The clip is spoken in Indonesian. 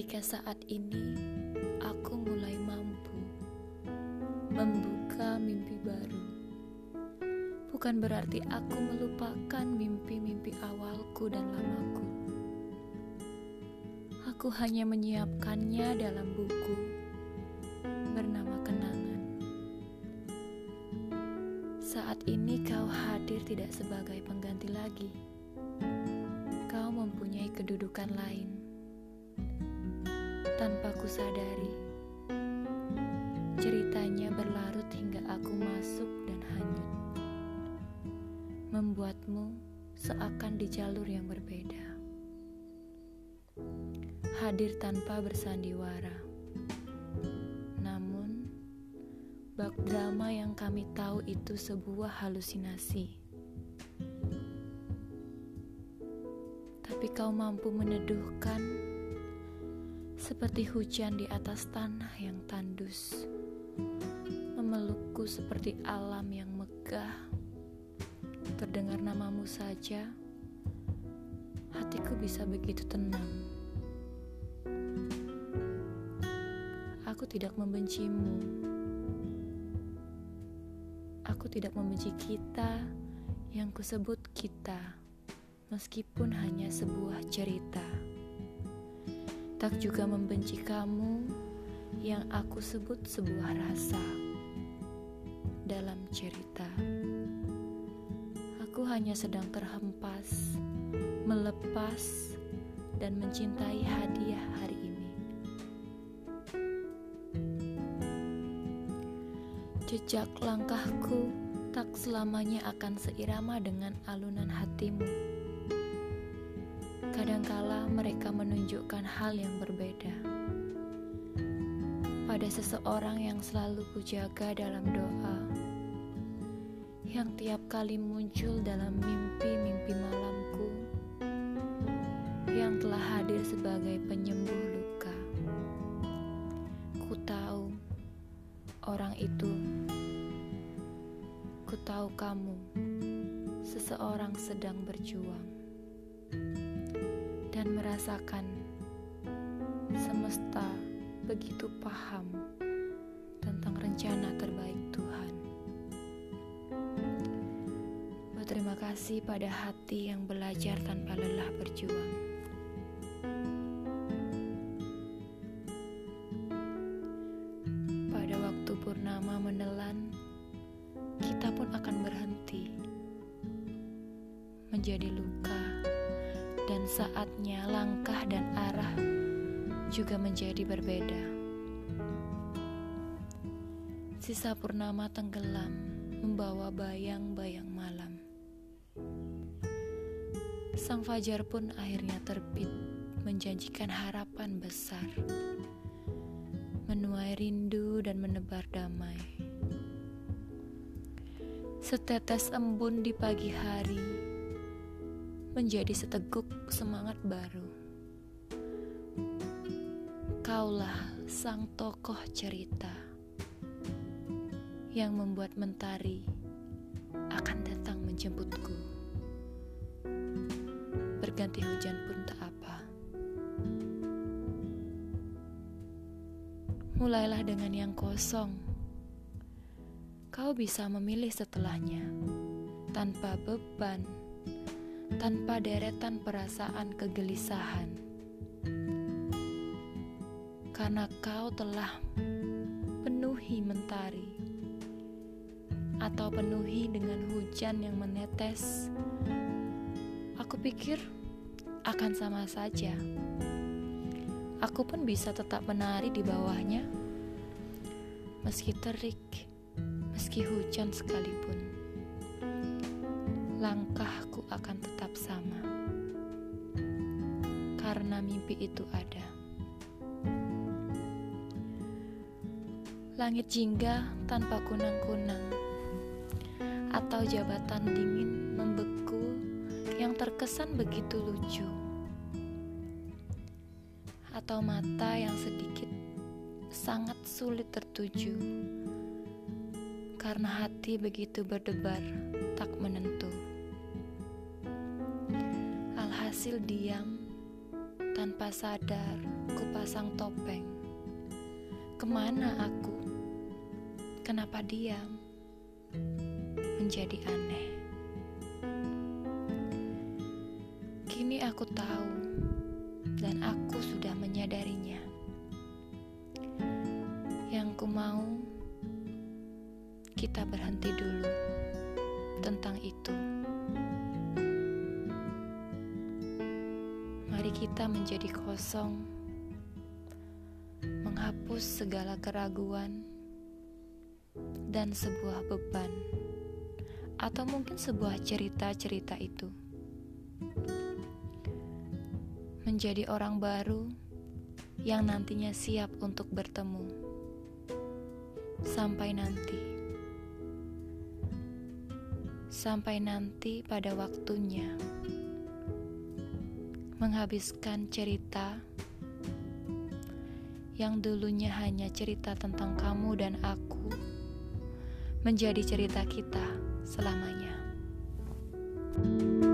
Ketika saat ini aku mulai mampu membuka mimpi baru, bukan berarti aku melupakan mimpi-mimpi awalku dan lamaku. Aku hanya menyiapkannya dalam buku bernama kenangan. Saat ini kau hadir tidak sebagai pengganti lagi. Kau mempunyai kedudukan lain tanpa kusadari. Ceritanya berlarut hingga aku masuk dan hanyut. Membuatmu seakan di jalur yang berbeda. Hadir tanpa bersandiwara. Namun, bak drama yang kami tahu itu sebuah halusinasi. Tapi kau mampu meneduhkan seperti hujan di atas tanah yang tandus, memelukku seperti alam yang megah. Terdengar namamu saja, hatiku bisa begitu tenang. Aku tidak membencimu. Aku tidak membenci kita yang kusebut kita, meskipun hanya sebuah cerita tak juga membenci kamu yang aku sebut sebuah rasa dalam cerita. Aku hanya sedang terhempas, melepas, dan mencintai hadiah hari ini. Jejak langkahku tak selamanya akan seirama dengan alunan hatimu. Kadangkala mereka menunjukkan hal yang berbeda. Pada seseorang yang selalu kujaga dalam doa, yang tiap kali muncul dalam mimpi-mimpi malamku, yang telah hadir sebagai penyembuh luka. Ku tahu orang itu, ku tahu kamu, seseorang sedang berjuang dan merasakan semesta begitu paham tentang rencana terbaik Tuhan. Berterima kasih pada hati yang belajar tanpa lelah berjuang. Pada waktu purnama menelan, kita pun akan berhenti menjadi luka dan saatnya langkah dan arah juga menjadi berbeda. Sisa purnama tenggelam membawa bayang-bayang malam. Sang fajar pun akhirnya terbit menjanjikan harapan besar. Menuai rindu dan menebar damai. Setetes embun di pagi hari menjadi seteguk semangat baru. Kaulah sang tokoh cerita yang membuat mentari akan datang menjemputku. Berganti hujan pun tak apa. Mulailah dengan yang kosong. Kau bisa memilih setelahnya tanpa beban tanpa deretan perasaan kegelisahan. Karena kau telah penuhi mentari atau penuhi dengan hujan yang menetes, aku pikir akan sama saja. Aku pun bisa tetap menari di bawahnya, meski terik, meski hujan sekalipun langkahku akan tetap sama. Karena mimpi itu ada. Langit jingga tanpa kunang-kunang atau jabatan dingin membeku yang terkesan begitu lucu. Atau mata yang sedikit sangat sulit tertuju karena hati begitu berdebar tak menentu. Alhasil diam Tanpa sadar, kupasang topeng. Ke mana aku? Kenapa diam? Menjadi aneh. Kini aku tahu, dan aku sudah menyadarinya. Yang ku mau, kita berhenti dulu tentang itu. Kita menjadi kosong, menghapus segala keraguan dan sebuah beban, atau mungkin sebuah cerita-cerita itu. Menjadi orang baru yang nantinya siap untuk bertemu. Sampai nanti, sampai nanti pada waktunya menghabiskan cerita yang dulunya hanya cerita tentang kamu dan aku, menjadi cerita kita selamanya. thank you